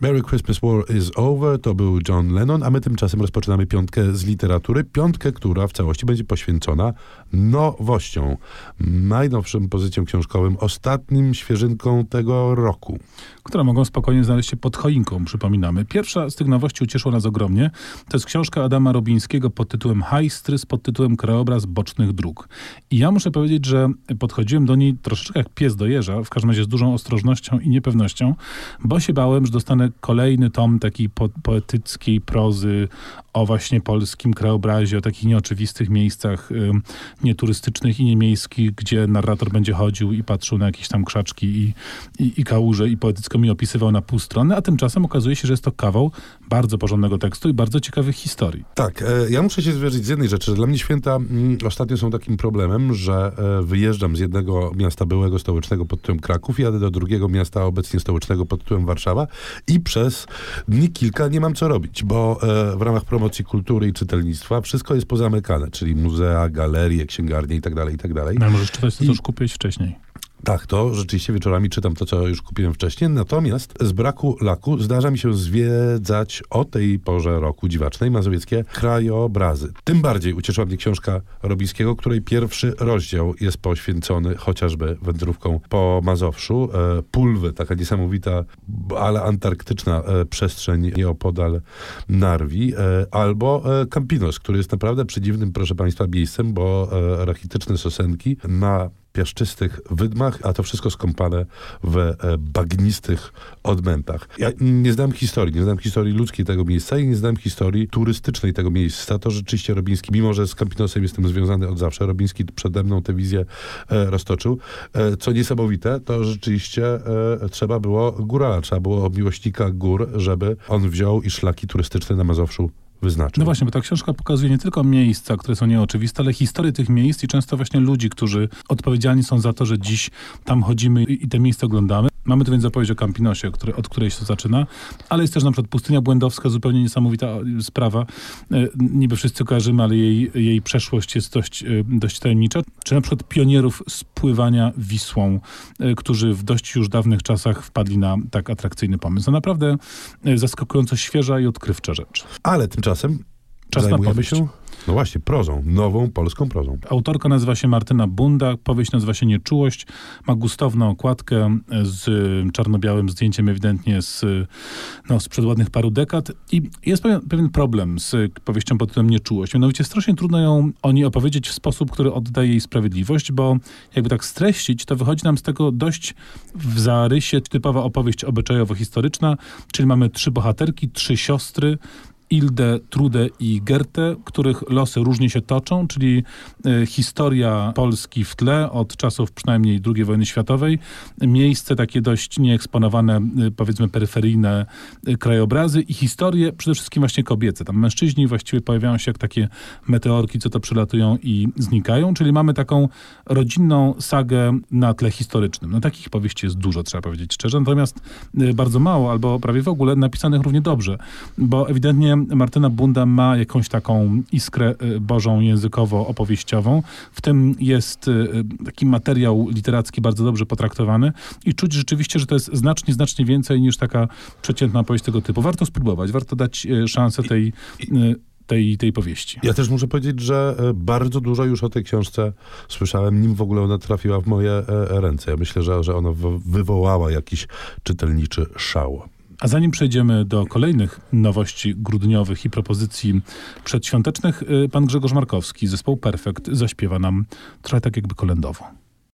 Merry Christmas War is over to był John Lennon, a my tymczasem rozpoczynamy piątkę z literatury. Piątkę, która w całości będzie poświęcona nowościom, najnowszym pozycjom książkowym, ostatnim świeżynką tego roku. Które mogą spokojnie znaleźć się pod choinką, przypominamy. Pierwsza z tych nowości ucieszyła nas ogromnie. To jest książka Adama Robińskiego pod tytułem Hajstrys, pod tytułem Krajobraz bocznych dróg. I ja muszę powiedzieć, że podchodziłem do niej troszeczkę jak pies do jeża, w każdym razie z dużą ostrożnością i niepewnością, bo się bałem, że dostanę kolejny tom takiej po poetyckiej prozy o właśnie polskim krajobrazie, o takich nieoczywistych miejscach nieturystycznych i niemiejskich, gdzie narrator będzie chodził i patrzył na jakieś tam krzaczki i, i, i kałuże i poetycko mi opisywał na pół strony, a tymczasem okazuje się, że jest to kawał bardzo porządnego tekstu i bardzo ciekawych historii. Tak, e, ja muszę się zwierzyć z jednej rzeczy, dla mnie święta mm, ostatnio są takim problemem, że e, wyjeżdżam z jednego miasta byłego stołecznego pod tytułem Kraków, jadę do drugiego miasta obecnie stołecznego pod tytułem Warszawa i przez dni kilka nie mam co robić, bo e, w ramach kultury i czytelnictwa wszystko jest pozamykane, czyli muzea, galerie, księgarnie i tak dalej, i tak. No, możesz czytać to, co już kupiłeś wcześniej. Tak, to rzeczywiście wieczorami czytam to, co już kupiłem wcześniej, natomiast z braku laku zdarza mi się zwiedzać o tej porze roku dziwacznej mazowieckie krajobrazy. Tym bardziej ucieszyła mnie książka Robińskiego, której pierwszy rozdział jest poświęcony chociażby wędrówką po Mazowszu. E, Pulwy, taka niesamowita, ale antarktyczna e, przestrzeń nieopodal Narwi, e, albo e, Campinos, który jest naprawdę przedziwnym, proszę Państwa, miejscem, bo e, rachityczne sosenki na piaszczystych wydmach, a to wszystko skąpane w e, bagnistych odmętach. Ja nie znam historii, nie znam historii ludzkiej tego miejsca i nie znam historii turystycznej tego miejsca. To rzeczywiście Robiński, mimo że z Campinosem jestem związany od zawsze, Robiński przede mną tę wizję e, roztoczył. E, co niesamowite, to rzeczywiście trzeba było górala, trzeba było miłośnika gór, żeby on wziął i szlaki turystyczne na Mazowszu wyznaczył. No właśnie, bo ta książka pokazuje nie tylko miejsca, które są nieoczywiste, ale historię tych miejsc i często właśnie ludzi, którzy odpowiedzialni są za to, że dziś tam chodzimy i te miejsca oglądamy. Mamy tu więc opowieść o Campinosie, który, od której się to zaczyna, ale jest też na przykład Pustynia Błędowska, zupełnie niesamowita sprawa. E, niby wszyscy kojarzymy, ale jej, jej przeszłość jest dość, e, dość tajemnicza. Czy na przykład pionierów spływania Wisłą, e, którzy w dość już dawnych czasach wpadli na tak atrakcyjny pomysł. To naprawdę e, zaskakująco świeża i odkrywcza rzecz. Ale tymczasem Czas na powieść. no właśnie, prozą, nową polską prozą. Autorka nazywa się Martyna Bunda, powieść nazywa się Nieczułość, ma gustowną okładkę z czarno-białym zdjęciem ewidentnie z, no, sprzed ładnych paru dekad i jest pewien, pewien problem z powieścią pod tytułem Nieczułość. Mianowicie strasznie trudno ją o niej opowiedzieć w sposób, który oddaje jej sprawiedliwość, bo jakby tak streścić, to wychodzi nam z tego dość w zarysie typowa opowieść obyczajowo-historyczna, czyli mamy trzy bohaterki, trzy siostry, Ildę, Trudę i Gertę, których losy różnie się toczą, czyli e, historia Polski w tle od czasów przynajmniej II wojny światowej, miejsce takie dość nieeksponowane, e, powiedzmy peryferyjne e, krajobrazy i historie przede wszystkim właśnie kobiece. Tam mężczyźni właściwie pojawiają się jak takie meteorki, co to przylatują i znikają, czyli mamy taką rodzinną sagę na tle historycznym. No takich powieści jest dużo, trzeba powiedzieć szczerze, natomiast bardzo mało albo prawie w ogóle napisanych równie dobrze, bo ewidentnie Martyna Bunda ma jakąś taką iskrę e, bożą językowo-opowieściową. W tym jest e, taki materiał literacki bardzo dobrze potraktowany i czuć rzeczywiście, że to jest znacznie, znacznie więcej niż taka przeciętna opowieść tego typu. Warto spróbować, warto dać szansę tej, tej, tej powieści. Ja też muszę powiedzieć, że bardzo dużo już o tej książce słyszałem, nim w ogóle ona trafiła w moje e, ręce. Ja myślę, że, że ona wywołała jakiś czytelniczy szał. A zanim przejdziemy do kolejnych nowości grudniowych i propozycji przedświątecznych, y, pan Grzegorz Markowski, zespoł Perfekt, zaśpiewa nam trochę tak jakby kolędowo.